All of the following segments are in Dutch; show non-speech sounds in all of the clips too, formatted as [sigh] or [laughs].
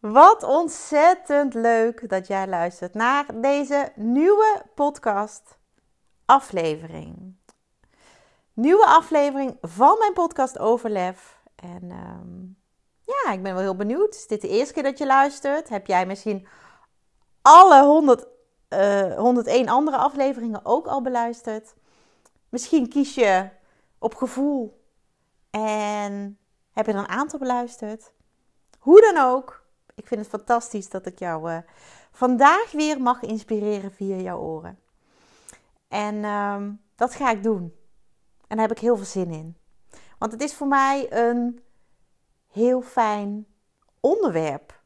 Wat ontzettend leuk dat jij luistert naar deze nieuwe podcast aflevering. Nieuwe aflevering van mijn podcast Overlef. En ehm, ja, ik ben wel heel benieuwd. Is dit de eerste keer dat je luistert? Heb jij misschien alle 100, uh, 101 andere afleveringen ook al beluisterd? Misschien kies je op gevoel en heb je er een aantal beluisterd? Hoe dan ook, ik vind het fantastisch dat ik jou uh, vandaag weer mag inspireren via jouw oren. En uh, dat ga ik doen. En daar heb ik heel veel zin in. Want het is voor mij een heel fijn onderwerp.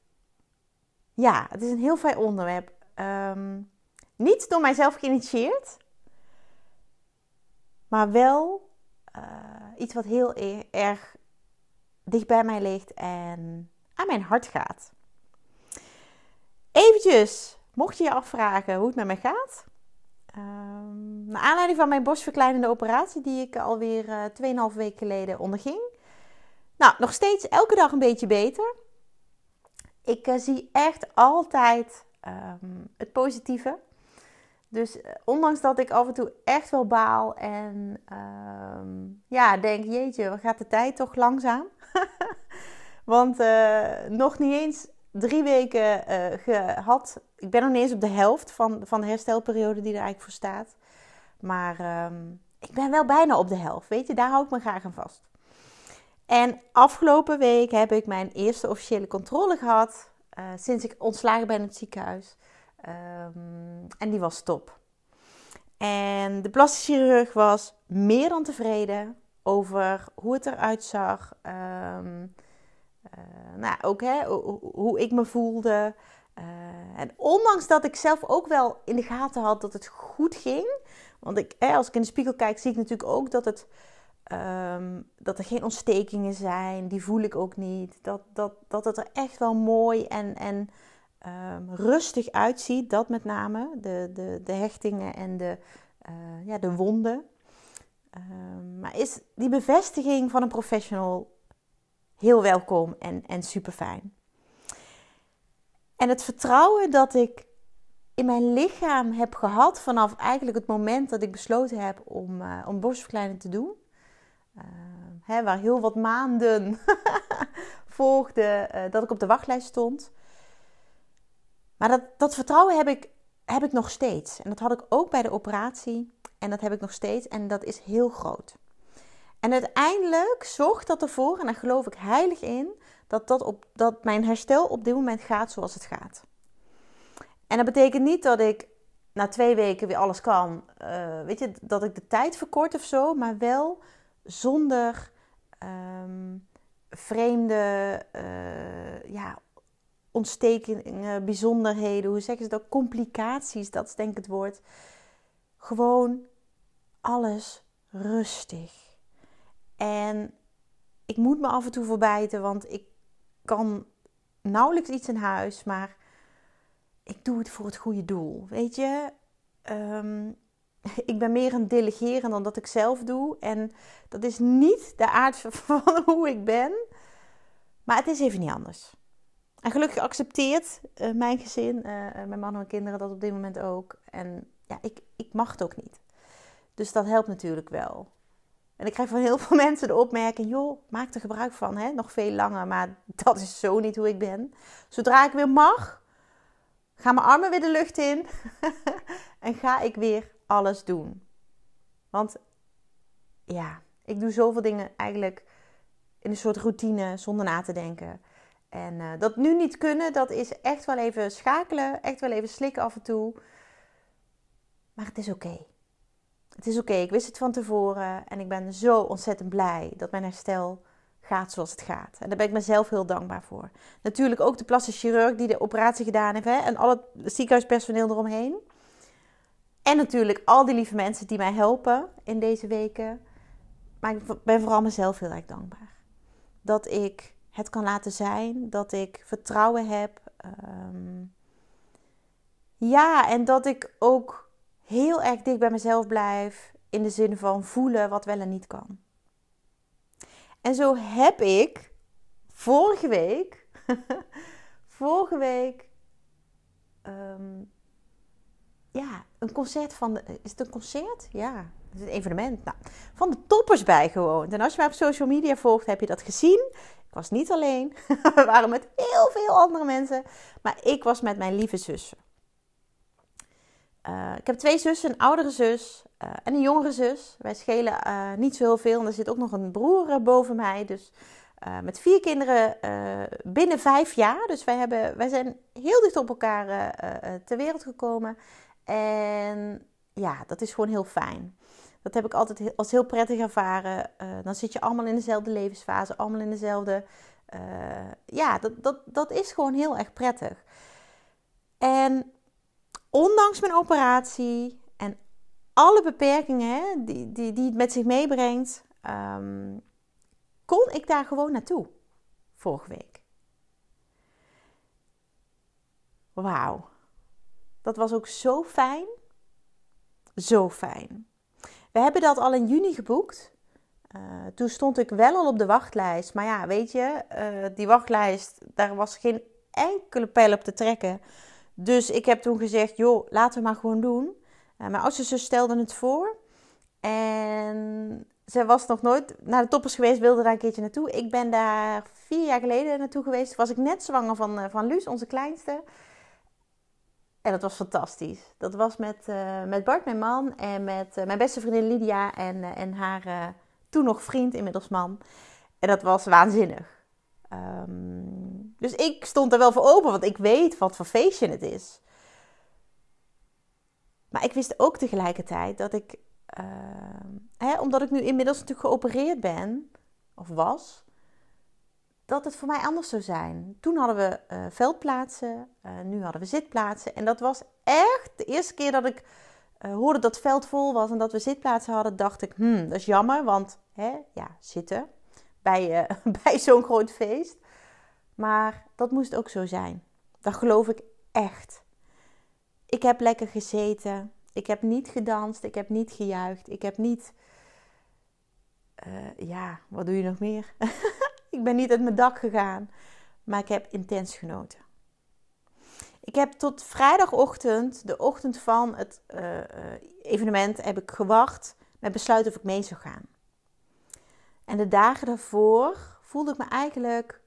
Ja, het is een heel fijn onderwerp. Um, niet door mijzelf geïnitieerd, maar wel uh, iets wat heel e erg dicht bij mij ligt en aan mijn hart gaat. Eventjes, mocht je je afvragen hoe het met mij gaat. Um, naar aanleiding van mijn borstverkleinende operatie, die ik alweer uh, 2,5 weken geleden onderging. Nou, nog steeds elke dag een beetje beter. Ik uh, zie echt altijd um, het positieve. Dus uh, ondanks dat ik af en toe echt wel baal en um, ja, denk, jeetje, wat gaat de tijd toch langzaam? [laughs] Want uh, nog niet eens drie weken uh, gehad. Ik ben nog niet eens op de helft van, van de herstelperiode die er eigenlijk voor staat. Maar um, ik ben wel bijna op de helft. Weet je, daar hou ik me graag aan vast. En afgelopen week heb ik mijn eerste officiële controle gehad. Uh, sinds ik ontslagen ben in het ziekenhuis. Um, en die was top. En de plastische chirurg was meer dan tevreden over hoe het eruit zag. Uh, nou, ook hè, hoe ik me voelde. Uh, en ondanks dat ik zelf ook wel in de gaten had dat het goed ging. Want ik, als ik in de spiegel kijk, zie ik natuurlijk ook dat, het, um, dat er geen ontstekingen zijn. Die voel ik ook niet. Dat, dat, dat het er echt wel mooi en, en um, rustig uitziet. Dat met name. De, de, de hechtingen en de, uh, ja, de wonden. Um, maar is die bevestiging van een professional heel welkom en, en super fijn. En het vertrouwen dat ik in mijn lichaam heb gehad vanaf eigenlijk het moment dat ik besloten heb om, uh, om borstverkleining te doen. Uh, hè, waar heel wat maanden [laughs] volgde uh, dat ik op de wachtlijst stond. Maar dat, dat vertrouwen heb ik, heb ik nog steeds. En dat had ik ook bij de operatie. En dat heb ik nog steeds. En dat is heel groot. En uiteindelijk zorgt dat ervoor, en daar geloof ik heilig in, dat, dat, op, dat mijn herstel op dit moment gaat zoals het gaat. En dat betekent niet dat ik na twee weken weer alles kan. Uh, weet je, dat ik de tijd verkort of zo, maar wel zonder um, vreemde uh, ja, ontstekingen, bijzonderheden, hoe zeggen ze dat? Complicaties, dat is denk ik het woord. Gewoon alles rustig. En ik moet me af en toe verbijten, want ik kan nauwelijks iets in huis, maar ik doe het voor het goede doel. Weet je, um, [laughs] ik ben meer een delegeren dan dat ik zelf doe. En dat is niet de aard [laughs] van hoe ik ben, maar het is even niet anders. En gelukkig accepteert uh, mijn gezin, uh, mijn man en kinderen dat op dit moment ook. En ja, ik, ik mag het ook niet. Dus dat helpt natuurlijk wel. En ik krijg van heel veel [laughs] mensen de opmerking: joh, maak er gebruik van, hè? nog veel langer. Maar [laughs] dat is zo niet hoe ik ben. Zodra ik weer mag, gaan mijn armen weer de lucht in [laughs] en ga ik weer alles doen. Want ja, ik doe zoveel dingen eigenlijk in een soort routine zonder na te denken. En uh, dat nu niet kunnen, dat is echt wel even schakelen, echt wel even slikken af en toe. Maar het is oké. Het is oké, ik wist het van tevoren en ik ben zo ontzettend blij dat mijn herstel gaat zoals het gaat. En daar ben ik mezelf heel dankbaar voor. Natuurlijk ook de plastisch chirurg die de operatie gedaan heeft hè, en al het ziekenhuispersoneel eromheen. En natuurlijk al die lieve mensen die mij helpen in deze weken. Maar ik ben vooral mezelf heel erg dankbaar. Dat ik het kan laten zijn, dat ik vertrouwen heb. Ehm, ja, en dat ik ook heel erg dicht bij mezelf blijf in de zin van voelen wat wel en niet kan. En zo heb ik vorige week, [laughs] vorige week, ehm, ja, een concert van de, is het een concert? Ja, het is een evenement. Nou, van de toppers bijgewoond. En als je mij op social media volgt, heb je dat gezien. Ik was niet alleen. We [laughs] waren met heel veel andere mensen. Maar ik was met mijn lieve zussen. Uh, ik heb twee zussen, een oudere zus uh, en een jongere zus. Wij schelen uh, niet zo heel veel. En er zit ook nog een broer boven mij. Dus met vier kinderen binnen vijf jaar. Dus wij, hebben, wij zijn heel dicht op elkaar ter wereld gekomen. En ja, dat is gewoon heel fijn. Dat heb ik altijd als heel prettig ervaren. dan zit je allemaal in dezelfde levensfase, allemaal in dezelfde. ja, dat, dat, dat is gewoon heel erg prettig. En ondanks mijn operatie en alle beperkingen die, die, die het met zich meebrengt, um, kon ik daar gewoon naartoe vorige week. Wauw. Dat was ook zo fijn. Zo fijn. We hebben dat al in juni geboekt. Uh, toen stond ik wel al op de wachtlijst. Maar ja, weet je, uh, die wachtlijst, daar was geen enkele pijl op te trekken. Dus ik heb toen gezegd, joh, laten we maar gewoon doen. Uh, mijn oudste zus stelde het voor. En ze was nog nooit naar de toppers geweest, wilde daar een keertje naartoe. Ik ben daar vier jaar geleden naartoe geweest. Was ik net zwanger van, uh, van Luus, onze kleinste. En dat was fantastisch. Dat was met, uh, met Bart, mijn man, en met mijn beste vriendin Lydia en, en haar toen nog vriend, inmiddels man. En dat was waanzinnig. Um, dus ik stond er wel voor open, want ik weet wat voor feestje het is. Maar ik wist ook tegelijkertijd dat ik, uh, hè, omdat ik nu inmiddels natuurlijk geopereerd ben, of was, dat het voor mij anders zou zijn. Toen hadden we uh, veldplaatsen, uh, nu hadden we zitplaatsen. En dat was echt de eerste keer dat ik hoorde dat het veld vol was en dat we zitplaatsen hadden, dacht ik, hmm, dat is jammer, want hè, ja, zitten bij, uh, [laughs] bij zo'n groot feest. Maar dat moest ook zo zijn. Dat geloof ik echt. Ik heb lekker gezeten. Ik heb niet gedanst. Ik heb niet gejuicht. Ik heb niet. Uh, ja, wat doe je nog meer? [laughs] ik ben niet uit mijn dak gegaan. Maar ik heb intens genoten. Ik heb tot vrijdagochtend, de ochtend van het uh, evenement, heb ik gewacht met besluiten of ik mee zou gaan. En de dagen daarvoor voelde ik me eigenlijk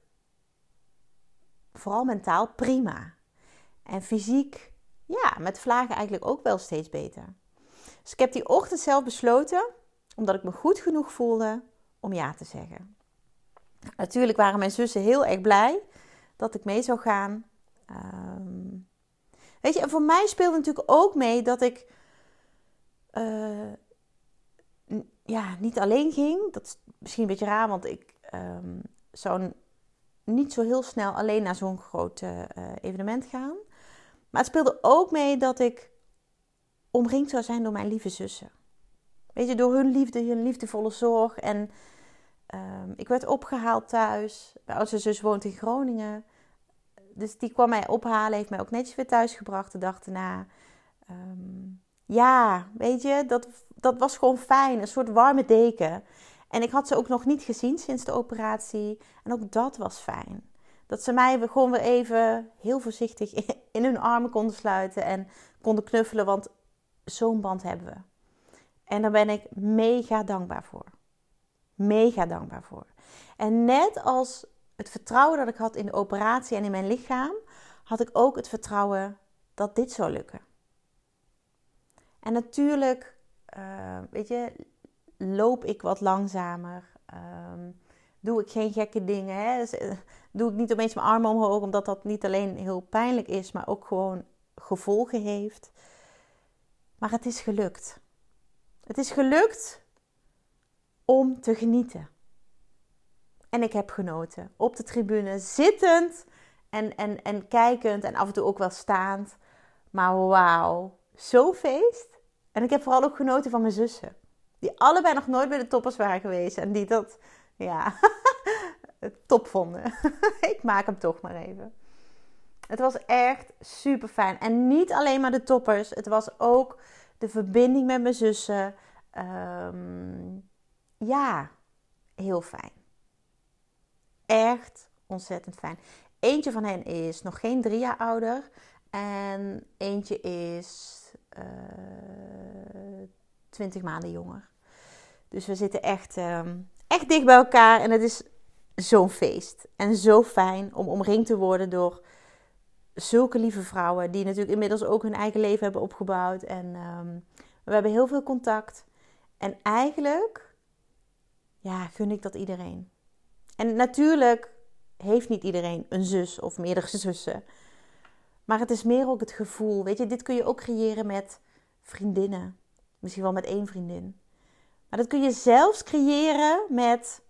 vooral mentaal prima. En fysiek, ja, met vlagen eigenlijk ook wel steeds beter. Dus ik heb die ochtend zelf besloten, omdat ik me goed genoeg voelde, om ja te zeggen. Natuurlijk waren mijn zussen heel erg blij dat ik mee zou gaan. Um, weet je, en voor mij speelde natuurlijk ook mee dat ik uh, ja, niet alleen ging. Dat is misschien een beetje raar, want ik um, zou niet zo heel snel alleen naar zo'n groot uh, evenement gaan. Maar het speelde ook mee dat ik omringd zou zijn door mijn lieve zussen. Weet je, door hun liefde, hun liefdevolle zorg. En um, ik werd opgehaald thuis. Mijn oudste zus woont in Groningen. Dus die kwam mij ophalen, heeft mij ook netjes weer thuis gebracht de dag daarna. Um, ja, weet je, dat, dat was gewoon fijn. Een soort warme deken. En ik had ze ook nog niet gezien sinds de operatie. En ook dat was fijn. Dat ze mij gewoon weer even heel voorzichtig [laughs] in hun armen konden sluiten en konden knuffelen. Want zo'n band hebben we. En daar ben ik mega dankbaar voor. Mega dankbaar voor. En net als het vertrouwen dat ik had in de operatie en in mijn lichaam, had ik ook het vertrouwen dat dit zou lukken. En natuurlijk, uh, weet je, loop ik wat langzamer. Um, doe ik geen gekke dingen. Hè? Dus, uh, doe ik niet opeens mijn armen omhoog, omdat dat niet alleen heel pijnlijk is, maar ook gewoon gevolgen heeft. Maar het is gelukt. Het is gelukt om te genieten. En ik heb genoten. Op de tribune, zittend en, en, en kijkend en af en toe ook wel staand. Maar wauw, zo'n feest. En ik heb vooral ook genoten van mijn zussen. Die allebei nog nooit bij de toppers waren geweest. En die dat, ja, [laughs] top vonden. [laughs] ik maak hem toch maar even. Het was echt super fijn. En niet alleen maar de toppers. Het was ook de verbinding met mijn zussen. Ehm, ja, heel fijn. Echt ontzettend fijn. Eentje van hen is nog geen drie jaar ouder. En eentje is eh, 20 maanden jonger. Dus we zitten echt, ehm, echt dicht bij elkaar. En het is zo'n feest. En zo fijn om omringd te worden door zulke lieve vrouwen. Die natuurlijk inmiddels ook hun eigen leven hebben opgebouwd. En ehm, we hebben heel veel contact. En eigenlijk, ja, gun ik dat iedereen. En natuurlijk heeft niet iedereen een zus of meerdere [laughs] zussen. Maar het is meer ook het gevoel. Weet je, dit kun je ook creëren met vriendinnen. Misschien wel met één vriendin. Maar dat kun je zelfs creëren met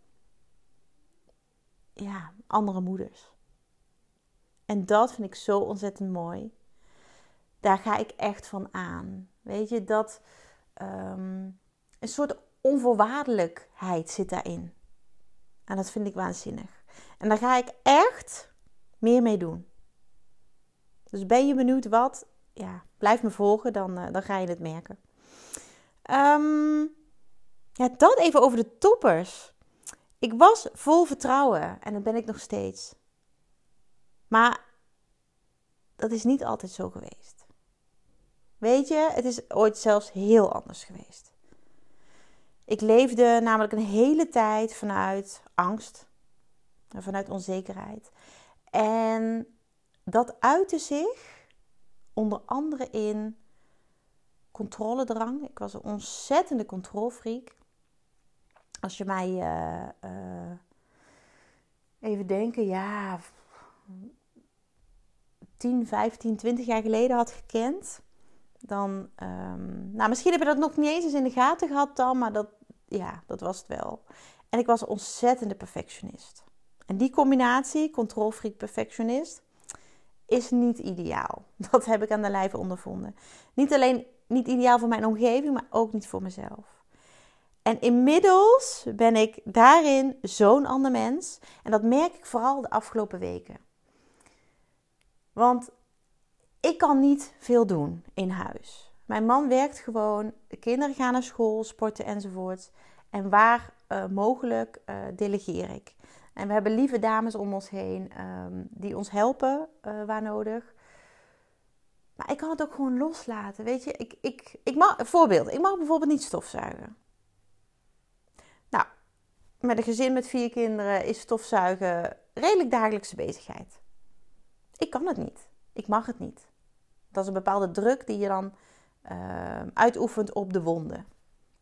ja, andere moeders. En dat vind ik zo ontzettend mooi. Daar ga ik echt van aan. Weet je, dat um, een soort onvoorwaardelijkheid zit daarin. En dat vind ik waanzinnig. En daar ga ik echt meer mee doen. Dus ben je benieuwd wat? Ja, blijf me volgen, dan, uh, dan ga je het merken. Um, ja, dat even over de toppers. Ik was vol vertrouwen en dat ben ik nog steeds. Maar dat is niet altijd zo geweest. Weet je, het is ooit zelfs heel anders geweest. Ik leefde namelijk een hele tijd vanuit angst, vanuit onzekerheid. En dat uitte zich onder andere in controledrang. Ik was een ontzettende controlfreak. Als je mij uh, uh, even denken, ja, 10, 15, 20 jaar geleden had gekend, dan, um, nou misschien heb je dat nog niet eens in de gaten gehad dan, maar dat, ja, dat was het wel. En ik was een ontzettende perfectionist. En die combinatie, controlfreak perfectionist, is niet ideaal. [laughs] Dat heb ik aan de lijve ondervonden. Niet alleen niet ideaal voor mijn omgeving, maar ook niet voor mezelf. En inmiddels ben ik daarin zo'n ander mens. En dat merk ik vooral de afgelopen weken. Want ik kan niet veel doen in huis. Mijn man werkt gewoon, de kinderen gaan naar school, sporten enzovoort. En waar uh, mogelijk uh, delegeer ik. En we hebben lieve dames om ons heen um, die ons helpen uh, waar nodig. Maar ik kan het ook gewoon loslaten. Weet je, ik, ik, ik mag, voorbeeld, ik mag bijvoorbeeld niet stofzuigen. Nou, met een gezin met vier kinderen is stofzuigen redelijk dagelijkse bezigheid. Ik kan het niet. Ik mag het niet. Dat is een bepaalde druk die je dan uh, uitoefent op de wonden.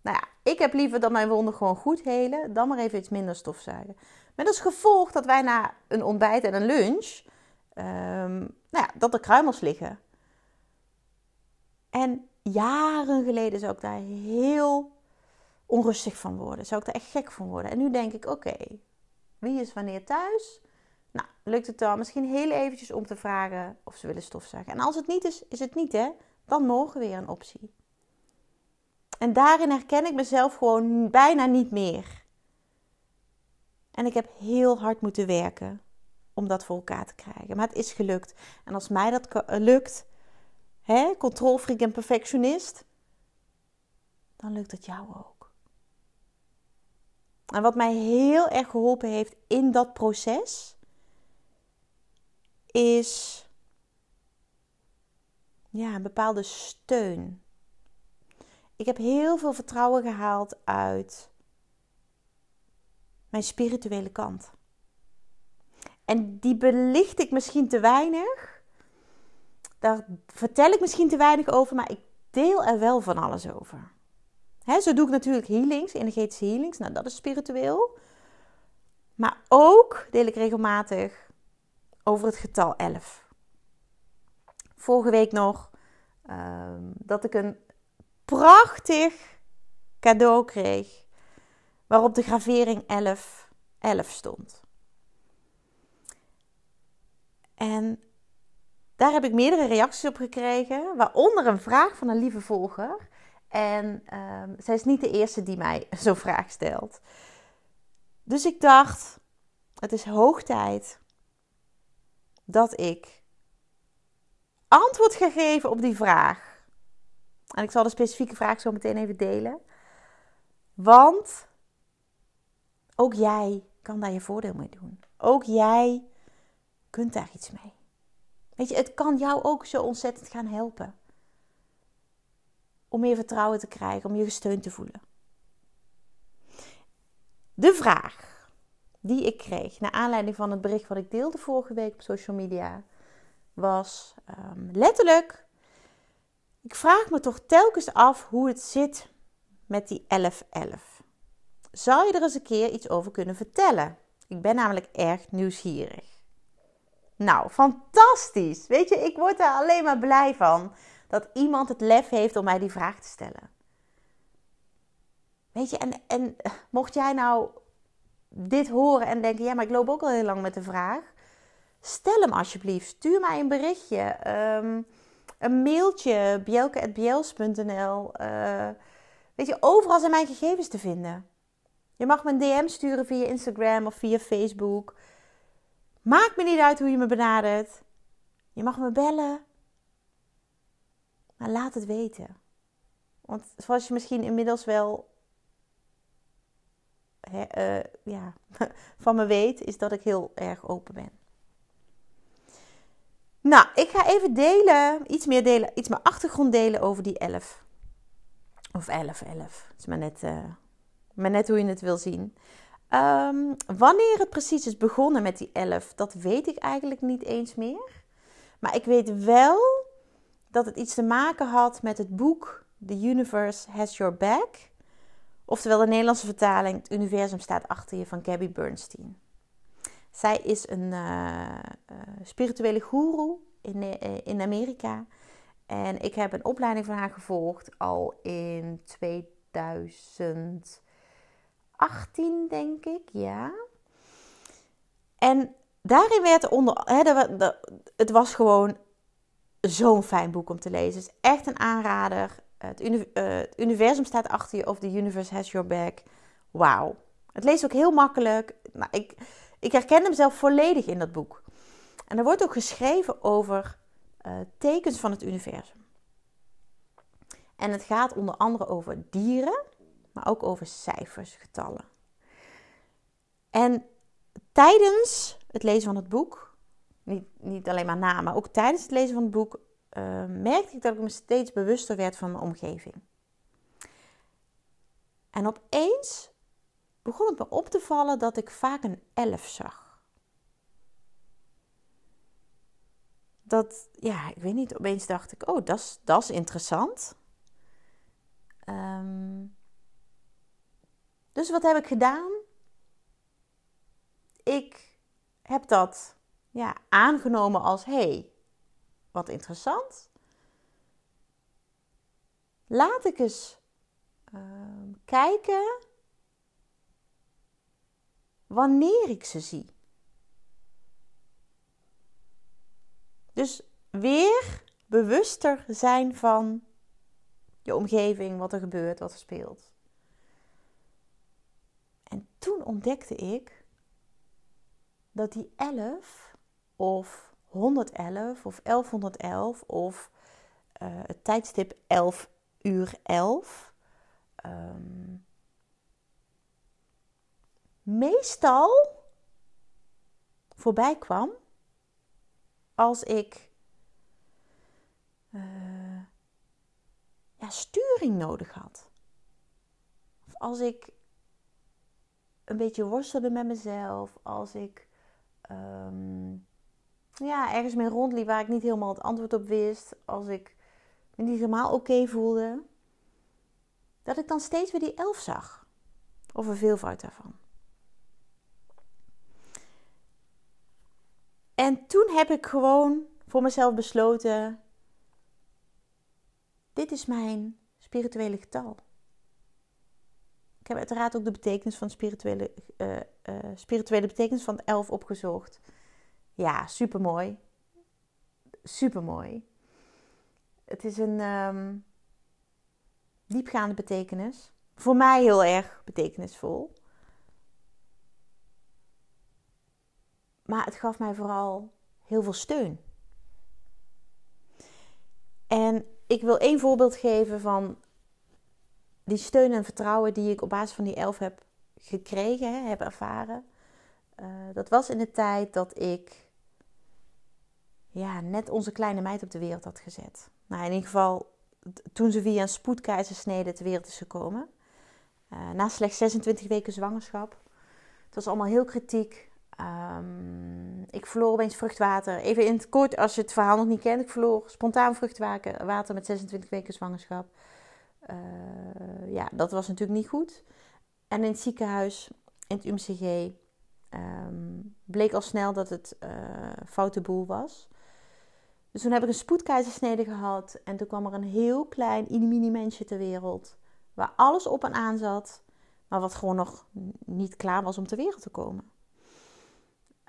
Nou ja, ik heb liever dat mijn wonden gewoon goed helen, dan maar even iets minder stofzuigen. Met als gevolg dat wij na een ontbijt en een lunch, um, nou ja, dat er kruimels liggen. En jaren geleden zou ik daar heel onrustig van worden. Zou ik daar echt gek van worden. En nu denk ik, oké, wie is wanneer thuis? Nou, lukt het dan misschien heel eventjes om te vragen of ze willen stofzuigen. En als het niet is, is het niet hè. Dan morgen weer een optie. En daarin herken ik mezelf gewoon bijna niet meer. En ik heb heel hard moeten werken om dat voor elkaar te krijgen. Maar het is gelukt. En als mij dat lukt, hè, controlfreak en perfectionist, dan lukt het jou ook. En wat mij heel erg geholpen heeft in dat proces, is ja, een bepaalde steun. Ik heb heel veel vertrouwen gehaald uit mijn spirituele kant. En die belicht ik misschien te weinig. Daar vertel ik misschien te weinig over, maar ik deel er wel van alles over. Zo doe ik natuurlijk healings, energetische healings. Nou, dat is spiritueel. Maar ook deel ik regelmatig over het getal 11. Vorige week nog um, dat ik een prachtig cadeau kreeg. Waarop de gravering 11, 11 stond. En daar heb ik meerdere reacties op gekregen, waaronder een vraag van een lieve volger. En um, zij is niet de eerste die mij [laughs] zo'n vraag stelt. Dus ik dacht, het is hoog tijd dat ik antwoord ga geven op die vraag. En ik zal de specifieke vraag zo meteen even delen. Want ook jij kan daar je voordeel mee doen. Ook jij kunt daar iets mee. Weet je, het kan jou ook zo ontzettend gaan helpen. Om meer vertrouwen te krijgen, om je gesteund te voelen. De vraag die ik kreeg naar aanleiding van het bericht wat ik deelde vorige week op social media was um, letterlijk: Ik vraag me toch telkens af hoe het zit met die 1111. Zou je er eens een keer iets over kunnen vertellen? Ik ben namelijk erg nieuwsgierig. Nou, fantastisch. Weet je, ik word daar alleen maar blij van dat iemand het lef heeft om mij die vraag te stellen. Weet je, en, en mocht jij nou dit horen en denken: ja, maar ik loop ook al heel lang met de vraag. Stel hem alsjeblieft. Stuur mij een berichtje. Um, een mailtje. bjelke.bjels.nl uh, Weet je, overal zijn mijn gegevens te vinden. Je mag me een DM sturen via Instagram of via Facebook. Maakt me niet uit hoe je me benadert. Je mag me bellen. Maar laat het weten. Want zoals je misschien inmiddels wel uh, ja, [laughs] van me weet, is dat ik heel erg open ben. Nou, ik ga even delen, iets meer delen, iets meer achtergrond delen over die 11. Of 11, 11. Het is maar net, uh, maar net hoe je het wil zien. Um, wanneer het precies is begonnen met die 11, dat weet ik eigenlijk niet eens meer. Maar ik weet wel dat het iets te maken had met het boek The Universe Has Your Back. Oftewel de Nederlandse vertaling Het Universum staat achter je van Gabby Bernstein. Zij is een uh, spirituele guru in, uh, in Amerika. En ik heb een opleiding van haar gevolgd al in 2018, denk ik, ja. En daarin werd onder. Hè, het was gewoon zo'n fijn boek om te lezen. Het is echt een aanrader. Het, het, universum staat achter je of the universe has your back. Wauw. Het leest ook heel makkelijk. Nou, ik, ik herken hem zelf volledig in dat boek. En er wordt ook geschreven over uh, tekens van het universum. En het gaat onder andere over dieren, maar ook over cijfers, getallen. En tijdens het lezen van het boek, niet, niet alleen maar na, maar ook tijdens het lezen van het boek, uh, merkte ik dat ik me steeds bewuster werd van mijn omgeving. En opeens begon het me op te vallen dat ik vaak een elf zag. dat, ja, ik weet niet, opeens dacht ik, oh, dat is interessant. Um, dus wat heb ik gedaan? Ik heb dat ja, aangenomen als, hey, wat interessant. Laat ik eens uh, kijken wanneer ik ze zie. Dus weer bewuster zijn van je omgeving, wat er gebeurt, wat er speelt. En toen ontdekte ik dat die 11 of 111 of 1111 of uh, het tijdstip 11 uur 11 um, meestal voorbij kwam als ik uh, ja, sturing nodig had. Of als ik een beetje worstelde met mezelf. Als ik um, ja, ergens mee rondliep waar ik niet helemaal het antwoord op wist. Als ik me niet helemaal oké voelde. Dat ik dan steeds weer die elf zag. Of een veelvoud daarvan. En toen heb ik gewoon voor mezelf besloten: dit is mijn spirituele getal. Ik heb uiteraard ook de betekenis van spirituele, uh, spirituele betekenis van de elf opgezocht. Ja, super mooi. Super mooi. Het is een um, diepgaande betekenis. Voor mij heel erg betekenisvol. Maar het gaf mij vooral heel veel steun. En ik wil één voorbeeld geven van die steun en vertrouwen die ik op basis van die elf heb gekregen, heb ervaren. Uh, dat was in de tijd dat ik ja, net onze kleine meid op de wereld had gezet. Nou, in ieder geval toen ze via een spoedkeizersnede ter wereld is gekomen. Uh, na slechts 26 weken zwangerschap. Het was allemaal heel kritiek. Um, ik verloor opeens vruchtwater. Even in het kort, als je het verhaal nog niet kent. Ik verloor spontaan vruchtwater met 26 weken zwangerschap. Uh, ja, dat was natuurlijk niet goed. En in het ziekenhuis, in het UMCG, um, ehm, bleek al snel dat het uh, foute boel was. Dus toen heb ik een spoedkeizersnede gehad. En toen kwam er een heel klein mini mensje ter wereld. Waar alles op en aan zat. Maar wat gewoon nog niet klaar was om ter wereld te komen.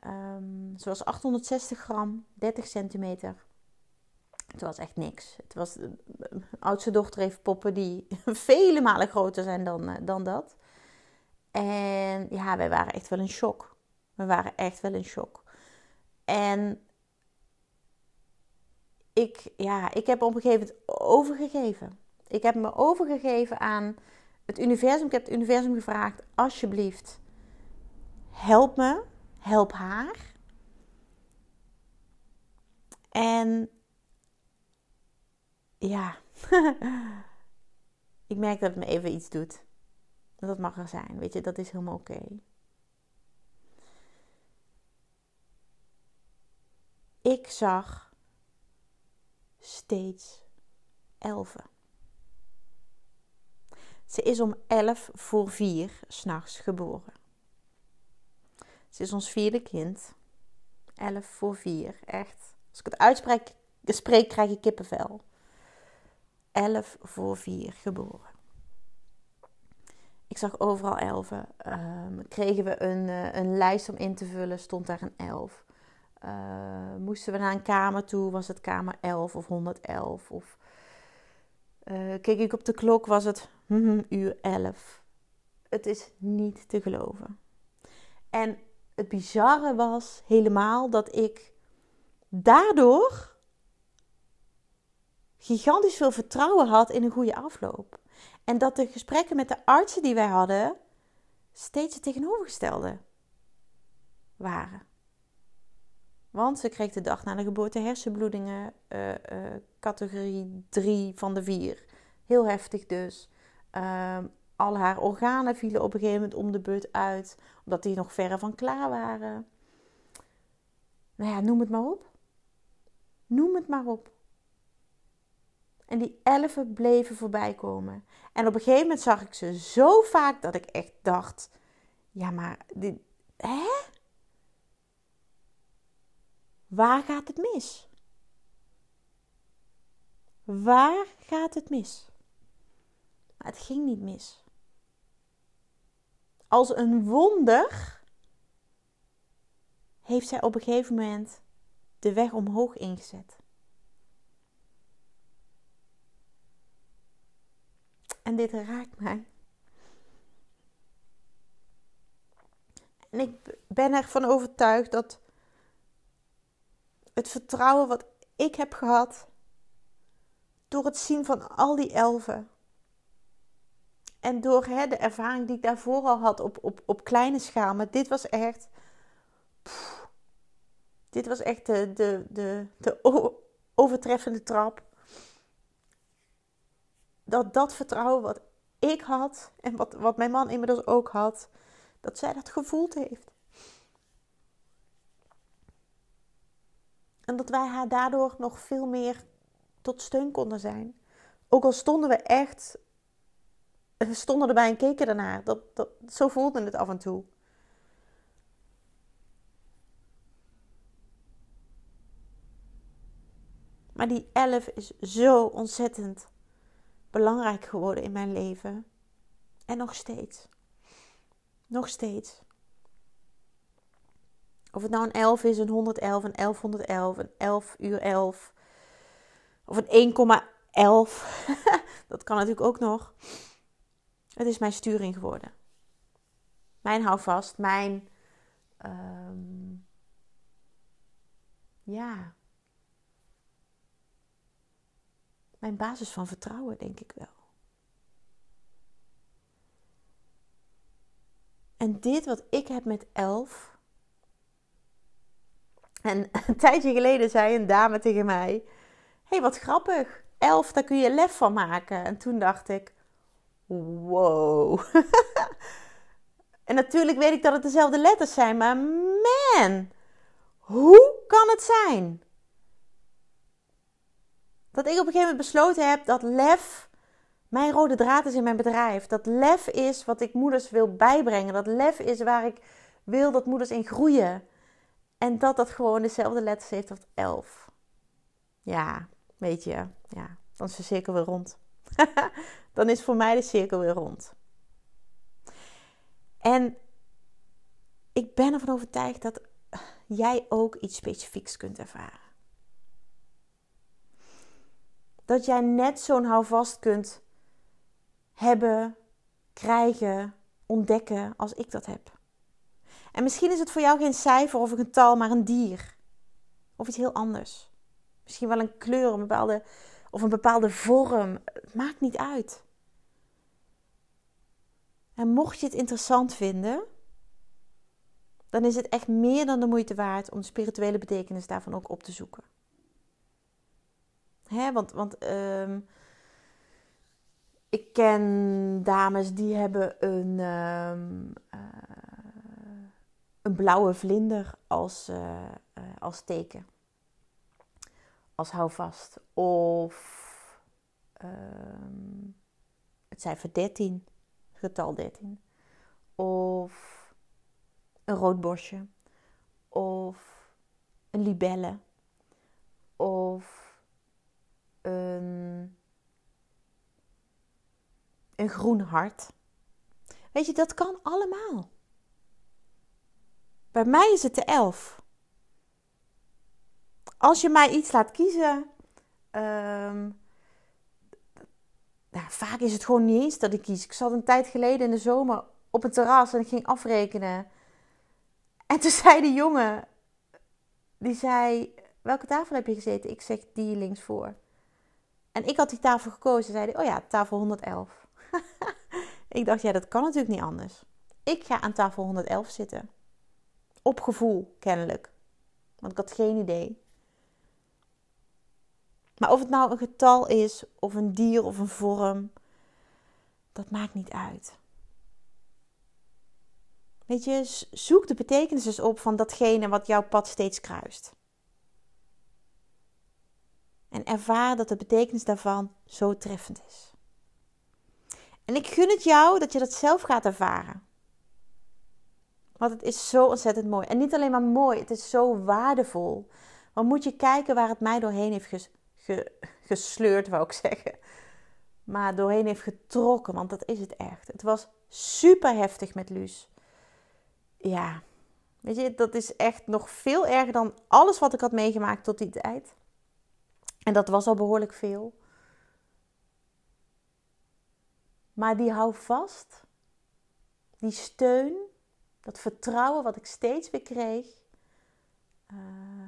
Um, was 860 gram, 30 centimeter. Het was echt niks. Het was, mijn oudste dochter heeft poppen die [laughs] vele malen groter zijn dan, eh, dan dat. En ja, wij waren echt wel in shock. We waren echt wel in shock. En ik, ja, ik heb op een gegeven moment overgegeven. Ik heb me overgegeven aan het universum. Ik heb het universum gevraagd: alsjeblieft, help me, help haar. En ja, [laughs] ik merk dat het me even iets doet. Dat mag er zijn, weet je, dat is helemaal oké. Ik zag steeds elfen. Ze is om elf voor vier s'nachts geboren. Ze is ons vierde kind. Elf voor vier, echt. Als ik het uitspreek, spreek, krijg ik kippenvel. 11 voor 4 geboren. Ik zag overal elfen. Um, kregen we een, uh, een lijst om in te vullen, stond daar een 11. Uh, moesten we naar een kamer toe, was het kamer 11 of 111. Of uh, keek ik op de klok, was het mm, uur 11. Het is niet te geloven. En het bizarre was helemaal dat ik daardoor gigantisch veel vertrouwen had in een goede afloop. En dat de gesprekken met de artsen die wij hadden steeds het tegenovergestelde waren. Want ze kreeg de dag na de geboorte hersenbloedingen, uh, uh, categorie 3 van de 4. Heel heftig dus. Uh, al haar organen vielen op een gegeven moment om de beurt uit, omdat die nog verre van klaar waren. Nou ja, noem het maar op. Noem het maar op. En die elfen bleven voorbij komen. En op een gegeven moment zag ik ze zo vaak dat ik echt dacht: ja, maar dit, hè? Waar gaat het mis? Waar gaat het mis? Maar het ging niet mis. Als een wonder heeft zij op een gegeven moment de weg omhoog ingezet. En dit raakt mij. En ik ben ervan overtuigd dat het vertrouwen wat ik heb gehad door het zien van al die elfen en door hè, de ervaring die ik daarvoor al had op, op, op kleine schaal, maar dit was echt. dit was echt de, de, de, de overtreffende trap dat dat vertrouwen wat ik had en wat, wat mijn man inmiddels ook had, dat zij dat gevoeld heeft. En dat wij haar daardoor nog veel meer tot steun konden zijn. Ook al stonden we echt, we stonden erbij en keken ernaar. Dat, dat, zo voelde het af en toe. Maar die elf is zo ontzettend belangrijk geworden in mijn leven. En nog steeds. Nog steeds. Of het nou een 11 is, een 111, een 1111, een 11 uur 11. Of een 1,11. [laughs] dat kan natuurlijk ook nog. Het is mijn sturing geworden. Mijn houvast, mijn. Um, ja. Mijn basis van vertrouwen, denk ik wel. En dit wat ik heb met elf. En [laughs] een tijdje geleden zei een dame tegen mij: hey, wat grappig. Elf, daar kun je lef van maken. En toen dacht ik: Wow. [laughs] en natuurlijk weet ik dat het dezelfde letters zijn, maar man, hoe kan het zijn? Dat ik op een gegeven moment besloten heb dat lef mijn rode draad is in mijn bedrijf. Dat lef is wat ik moeders wil bijbrengen. Dat lef is waar ik wil dat moeders in groeien. En dat dat gewoon dezelfde letters heeft als 11. Ja, weet je, ja, dan is de cirkel weer rond. [laughs] dan is voor mij de cirkel weer rond. En ik ben ervan overtuigd dat jij ook iets specifieks kunt ervaren. Dat jij net zo'n houvast kunt hebben, krijgen, ontdekken als ik dat heb. En misschien is het voor jou geen cijfer of een getal, maar een dier. Of iets heel anders. Misschien wel een kleur een bepaalde, of een bepaalde vorm. Het maakt niet uit. En mocht je het interessant vinden, dan is het echt meer dan de moeite waard om de spirituele betekenis daarvan ook op te zoeken. Hè, want want um, ik ken dames die hebben een, um, uh, een blauwe vlinder als, uh, uh, als teken. Als houvast. Of um, het cijfer 13, getal 13. Of een rood bosje. Of een libelle. Of een een groen hart. Weet je, dat kan allemaal. Bij mij is het de elf. Als je mij iets laat kiezen, um, nou, vaak is het gewoon niet eens dat ik kies. Ik zat een tijd geleden in de zomer op een terras en ik ging afrekenen. En toen [laughs] zei de jongen, die zei, welke tafel heb je gezeten? Ik zeg die links voor. En ik had die tafel gekozen. Zei hij, oh ja, tafel 111. [laughs] ik dacht, ja, dat kan natuurlijk niet anders. Ik ga aan tafel 111 zitten. Op gevoel, kennelijk. Want ik had geen idee. Maar of het nou een getal is, of een dier, of een vorm, dat maakt niet uit. Weet je, zoek de betekenis op van datgene wat jouw pad steeds kruist. En ervaar dat de betekenis daarvan zo treffend is. En ik gun het jou dat je dat zelf gaat ervaren. Want het is zo ontzettend mooi. En niet alleen maar mooi, het is zo waardevol. Want moet je kijken waar het mij doorheen heeft gesleurd, wou ik zeggen. Maar doorheen heeft getrokken, want dat is het echt. Het was super heftig met Luus. Ja, weet je, dat is echt nog veel erger dan alles wat ik had meegemaakt tot die tijd. En dat was al behoorlijk veel. Maar die hou vast, die steun, dat vertrouwen wat ik steeds weer kreeg. Uh,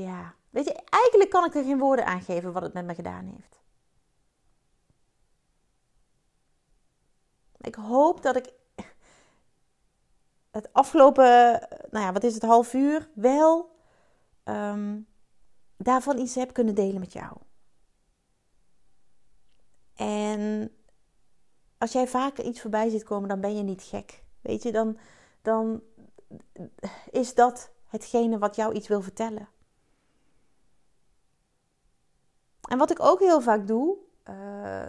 ja, weet je, eigenlijk kan ik er geen woorden aan geven wat het met me gedaan heeft. Ik hoop dat ik het afgelopen, nou ja, wat is het, half uur, wel um, daarvan iets heb kunnen delen met jou. En als jij vaker iets voorbij ziet komen, dan ben je niet gek. Weet je, dan, dan is dat hetgene wat jou iets wil vertellen. En wat ik ook heel vaak doe, uh,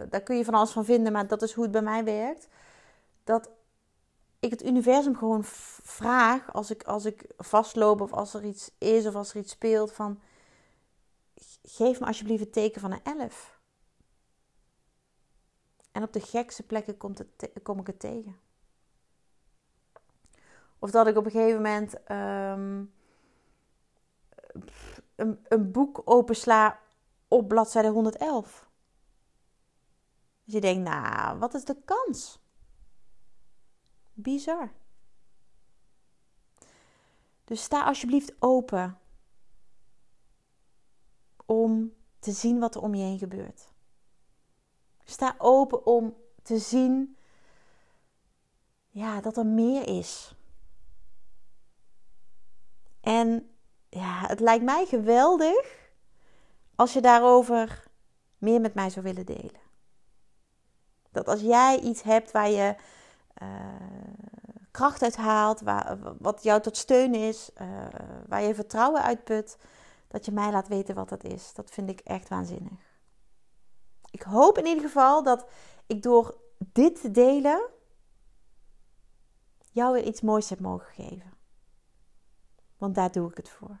daar kun je van alles van vinden, maar dat is hoe het bij mij werkt. Dat ik het universum gewoon vraag als ik, als ik vastloop of als er iets is of als er iets speelt van geef me alsjeblieft het teken van een elf. En op de gekste plekken het kom ik het tegen. Of dat ik op een gegeven moment ehm, een, een boek opensla op bladzijde 111. Dus je denkt, nou, wat is de kans? Bizar. Dus sta alsjeblieft open om te zien wat er om je heen gebeurt. Sta open om te zien ja, dat er meer is. En ja, het lijkt mij geweldig als je daarover meer met mij zou willen delen. Dat als jij iets hebt waar je uh, kracht uit haalt, waar, wat jou tot steun is, uh, waar je vertrouwen uitput, dat je mij laat weten wat dat is. Dat vind ik echt waanzinnig. Ik hoop in ieder geval dat ik door dit te delen jou weer iets moois heb mogen geven. Want daar doe ik het voor.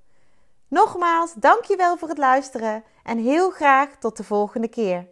Nogmaals, dankjewel voor het luisteren en heel graag tot de volgende keer.